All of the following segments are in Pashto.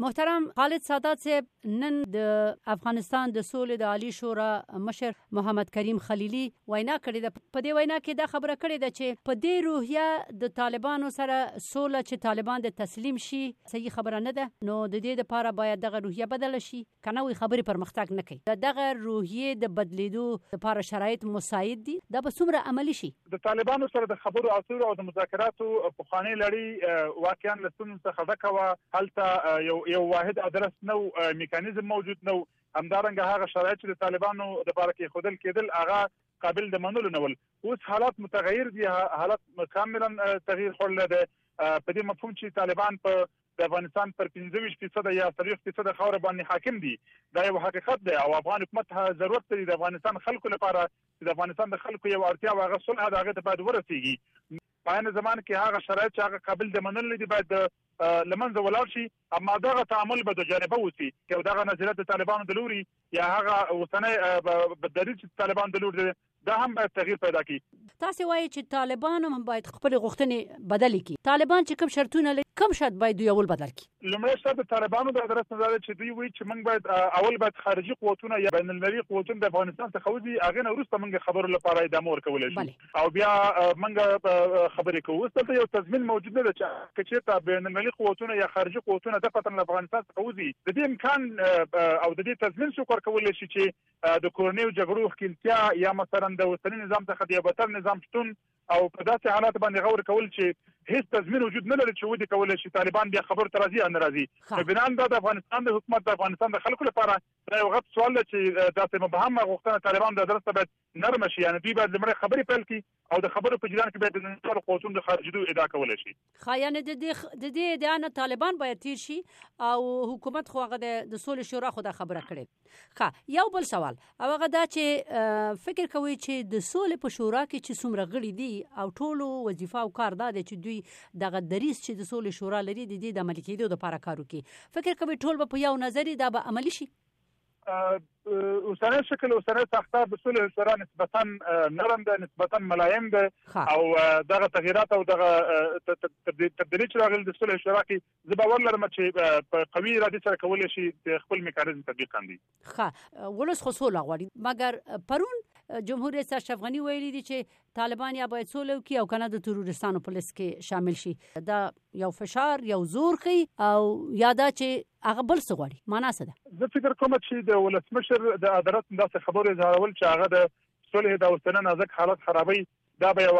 محترم خالد سادات صاحب نن د افغانستان د سولې د عالی شورا مشر محمد کریم خلیلی وینا کړې ده په دې وینا کې دا خبره کړې ده چې په دې روحیه د طالبانو سره سوله چې طالبان د تسلیم شي صحیح خبره نه ده نو د دې لپاره باید دغه روحیه بدله شي کنه وي خبرې پرمختګ نه کوي دغه روحیه د بدلیدو لپاره شرایط مساعد دي دا به څومره عملی شي د طالبانو سره د خبرو اترو او د مذاکراتو پخوانۍ لړۍ واقعا له ستونزو څخه ډکه وه، هلته یو یو واحد ادرس نه و، میکانیزم موجود نه و، همدارنګه هغه شرایط چې د طالبانو لپاره کېښودل کېدل هغه قابل د منلو نه ول. اوس حالات متغیر دي، حالات کاملا تغیر خوړلی دی، په دې مفهوم چې طالبان په د افغانستان پر پنځه ویشت فیصده یا څلوېښت فیصده خاوره باندې حاکم دي، دا یو حقیقت دی او افغان حکومت ضرورت لري د افغانستان خلکو لپاره چې د افغانستان د خلکو یوه اړتیا وه هغه صلح ده هغې ته باید ورسیږي په عین زمان کې هغه شرایط چې هغه قابل د منلو نه دي باید له منځه ولاړ شي اما دغه تعامل به دوجانبه وشي که دغه نظریات د طالبانو د لوري یا هغه اوسنۍ دریځ چې طالبان د لوري دا هم باید تغییر پیدا کړي تاسو وایي چې طالبان هم باید خپل غوښتنې بدلې کړي طالبان چې کوم شرطونه لري کوم شرط باید دوی اول بدل کړي لومړی شرط د طالبانو د ادرس نه دا دی چې دوی وایي چې موږ باید اول باید خارجي قوتونه یا بین المللي قوتونه د افغانستان څخه وځي هغه نه وروسته موږ خبرو لپاره ادامه ورکول شو او بیا موږ خبرې کوو اوس دلته یو تضمین موجود نه دی چې کچې ته بین المللي قوتونه یا خارجي قوتونه د پتن افغانستان څخه وځي د دې امکان او د دې تضمین څوک ورکول شي چې د کورنیو جګړو ښکیلتیا یا مثلا د وسلې نظام څخه د یو بتر نظام شتون او په داسې حالاتو باندې غور کول چې هیڅ تضمین وجود نه لري چې ودې کولای شي طالبان بیا خبرو ته راځي یا نه راځي نو بنان دا د افغانستان د حکومت د افغانستان د خلکو لپاره دا یو غټ سوال دی چې داسې مبهمه غوښتنه طالبان د درسته باید نرم شي یعنی دوی باید لمړی خبرې پیل کړي او د خبرو په جریان کې باید د نړیوالو قوتونو د خارجېدو ادعا کولای شي خا یعنی د دې ادعا نه طالبان باید تیر شي او حکومت خو هغه د سولې شورا خو دا خبره کړې خا یو بل سوال او هغه دا چې فکر کوي چې د سولې په شورا کې چې څومره غړي دي او ټولو وظیفه او کار دا دی چې دوی دغه دریس چې د سولې شورا لري د دې د عملي کېدو لپاره کار وکړي فکر کوي ټول به په یو نظر دا به عملی شي اوسنی شکل اوسنی ساختار د سولې سره نسبتا نرم دی نسبتا ملایم دی او دغه تغیرات او دغه تبدیلی چې راغلي د سولې شورا کې زه باور لرم چې په قوي ارادي سره کولای شي خپل میکانیزم تطبیق کړي ښه ولس خو سوله غواړي مګر پرون جمهور رئیس اشرف غنی ویلي دي چې طالبان یا باید سولو کې او کنه د تروریستانو په لیست کې شامل شي دا یو فشار یو زور خي او یا دا چې هغه بل څه غواړي معنا څه ده زه فکر کوم چې د ولسمشر د عدالت داسې خبرو اظهارول چې هغه د صلح د اوسنه نازک حالت خرابوي دا به یو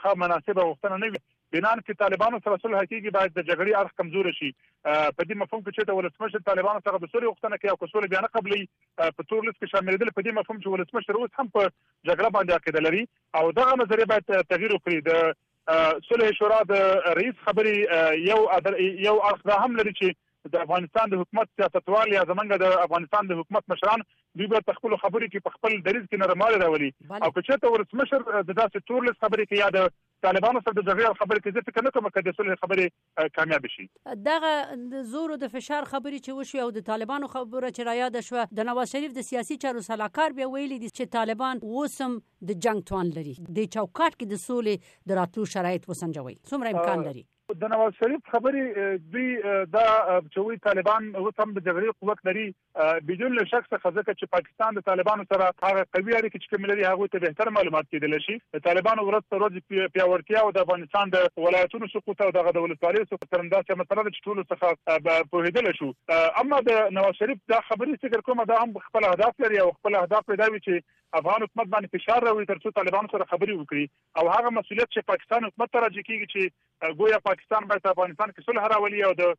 ښه مناسبه غوښتنه نه وي بنان کې طالبانو سره صلح کیږي باید د جګړې اړخ کمزور شي په دې مفهوم کې چې د ولسمشر طالبانو سره د سولې غوښتنه کوي او که سولې بیا نه قبلي په تور لیست کې شامل دي په دې مفهوم چې ولسمشر اوس هم په جګړه باندې عقیده لري او دغه نظریه باید تغیر وکړي د صلح شورا د رئیس خبرې یو یو اړخ دا هم لري چې د افغانستان د حکومت سیاستوال یا زمونږ د افغانستان د حکومت مشران دوی به تخپل خبرې کې په خپل دریز کې نرموالی راولي او که چېرته ولسمشر د داسې تورلس خبرې کې یا د طالبانو سره د جګړې خبرې کې ځکه نه کوم کده سره خبرې کامیاب شي. دغه د زور او د فشار خبرې چې وشوې او د طالبانو خبره چې رایاده شوه، د نواز شریف د سیاسي چارو سلاکار بیا ویلي دي چې طالبان اوس هم د جنګ توان لري، دې چوکاټ کې د سولې د راتلو شرایط وسنجوئ، څومره امکان لري؟ د نواز شریف خبرې دوی دا چې وایي طالبان اوس هم د جګړې قوت لري، بدون له شک څخه ځکه چې پاکستان د طالبانو سره هغه قوي اړیکې چې کومې لري هغوی ته بهتر معلومات کیدلی شي د طالبانو ورځ تر ورځې پیاوړتیا او د افغانستان د ولایتونو سقوط او دغه د ولسوالیو سقوط سره همداسې مسله ده چې ټولو څخه پوهیدلی شو اما د نواز شریف دا خبرې فکر کوم دا هم خپل اهداف لري او خپل اهداف پیدا وي چې افغان حکومت باندې فشار راوړي ترڅو طالبانو سره خبرې وکړي او هغه مسولیت چې پاکستان حکومت ته راځي کیږي چې ګویا پاکستان باید افغانستان کې صلح راولي او د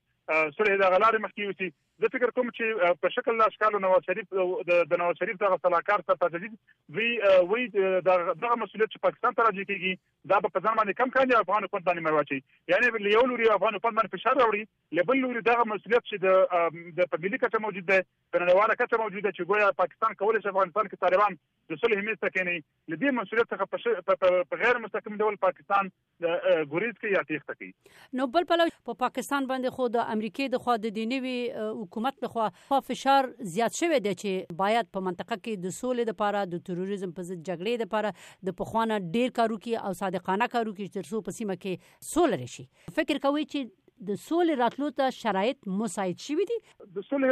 صلح د غلارې مخکې وسی زه فکر کوم چې په شکل لاس کالو نواز شریف د نواز شریف دغه صلاحکار سره تاج عزیز وی وی دغه مسولیت چې پاکستان ته راځي کیږي دا په ځان باندې کم کاندي افغان حکومت باندې مرواچي یعنی له یو لوري افغان حکومت باندې فشار راوړي له بل لوري دغه مسولیت چې د د په ملي کچه موجود دی په نړیواله کچه موجود دی چې ګویا پاکستان کولای شي افغانستان کې طالبان د صلح میز ته کېني لدې مسولیت څخه په غیر مستقیم ډول پاکستان ګریز کوي یا تېښته کوي نو بل پلو په پاکستان باندې خو د امریکې د خوا د دې نوي حکومت له خوا خو فشار زیات شوی دی چې باید په منطقه کې د سولې لپاره د تروریزم په ضد جګړې لپاره د پخوانه ډیر کارو کې او صادقانه کارو کې تر څو په سیمه کې سولې راشي فکر کوي چې د سولې راتلو ته شرایط مساعد شوي دي د صلح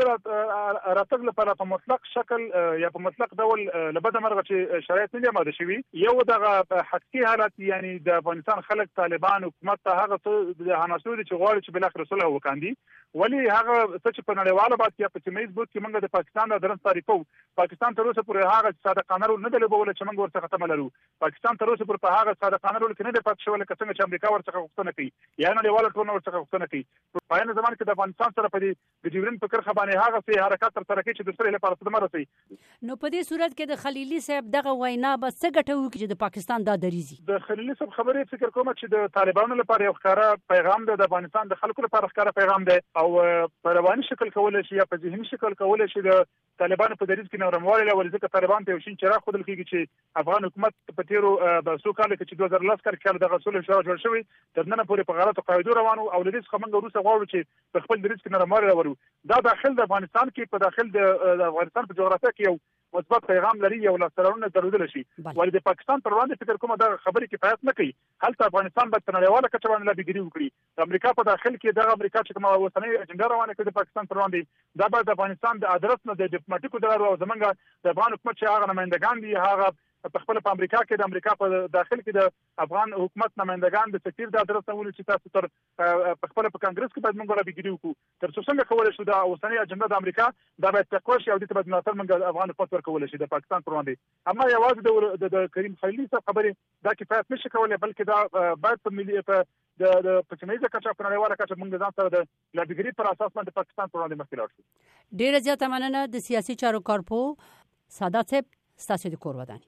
راتګ لپاره په مطلق شکل یا په مطلق ډول لبد مرغه چې شرایط نه آماده شوي یو دغه حقیقي حالت یعنی د افغانستان خلک طالبان حکومت ته هغه څه د حماسو دي چې غواړي چې بل اخر صلح وکاندي ولی هغه څه چې په نړیواله بات کې په سیمه بوت کې موږ د پاکستان د درن تعریفو پاکستان تر اوسه پورې هغه صادقانه رول نه دی لوبول چې موږ ورڅخه تمه لرو پاکستان تر اوسه پورې په هغه صادقانه رول کې نه دی پات شوی لکه څنګه چې امریکا ورڅخه غوښتنه کوي یا نړیواله ټولنه ورڅخه غوښتنه کوي په پایانه زمانه کې د افغانستان سره په دې د ډیورند په کرښه باندې هغه سي حرکت تر سره کوي چې د سره لپاره صدمه رسي نو په دې صورت کې د خلیلی صاحب دغه وینا به څه ګټه وکړي چې د پاکستان دا دریزي د خلیلی صاحب خبرې فکر کوم چې د طالبانو لپاره یو ښکارا پیغام ده د افغانستان د خلکو لپاره ښکارا پیغام ده او په رواني شکل کولای شي یا په ذهني شکل کولای شي د طالبانو په دریځ کې نرموالی راولي ځکه طالبان ته یو شین چراغ ښودل کیږي چې افغان حکومت په تیرو څو کالو کې چې 2010 کال کې دغه سولې شورا جوړ شوی تر نن پورې په غلطو قاعدو روان او لدې څخه موږ وروسته غواړو چې په خپل دریځ کې نرموالی راولو دا داخل د افغانستان کې په داخل د افغانستان په جغرافیه کې یو مثبت پیغام لري یو لاسرونه درلودل شي ولې د پاکستان پر وړاندې فکر کوم دا خبرې کفایت نه کوي هلته افغانستان به تنړیواله کچه باندې لابي ګری وکړي د امریکا په داخل کې دغه امریکا چې کومه اوسنۍ اجنډا روانه کړې د پاکستان پر وړاندې دا باید د افغانستان د ادرس نه د ډیپلوماټیکو د لارو او زمونږ د افغان حکومت چې هغه نمایندګان دي هغه په خپل په امریکا کې د امریکا په داخل کې د افغان حکومت نمائندګان د سفیر د ادرس نوول چې تاسو تر په خپل په کانګرس کې باید موږ را بګیری وکړو تر څو څنګه کولای شو دا اوسنۍ اجنډا د امریکا دا به تقوا شي او د تبادل ملاتړ موږ افغان حکومت ورکول شي د پاکستان پر وړاندې اما یوازې د کریم خلیلي څخه خبرې دا کفایت نشي کولای بلکې دا باید په ملي په د د په سیمه ییزه کچه په نړیواله کچه موږ ځان سره د لابیګري پر اساس باندې پاکستان پر وړاندې مخکې لاړ شو ډیره زیاته مننه د سیاسي چارو کارپو سادات صاحب ستاسو د کور وداني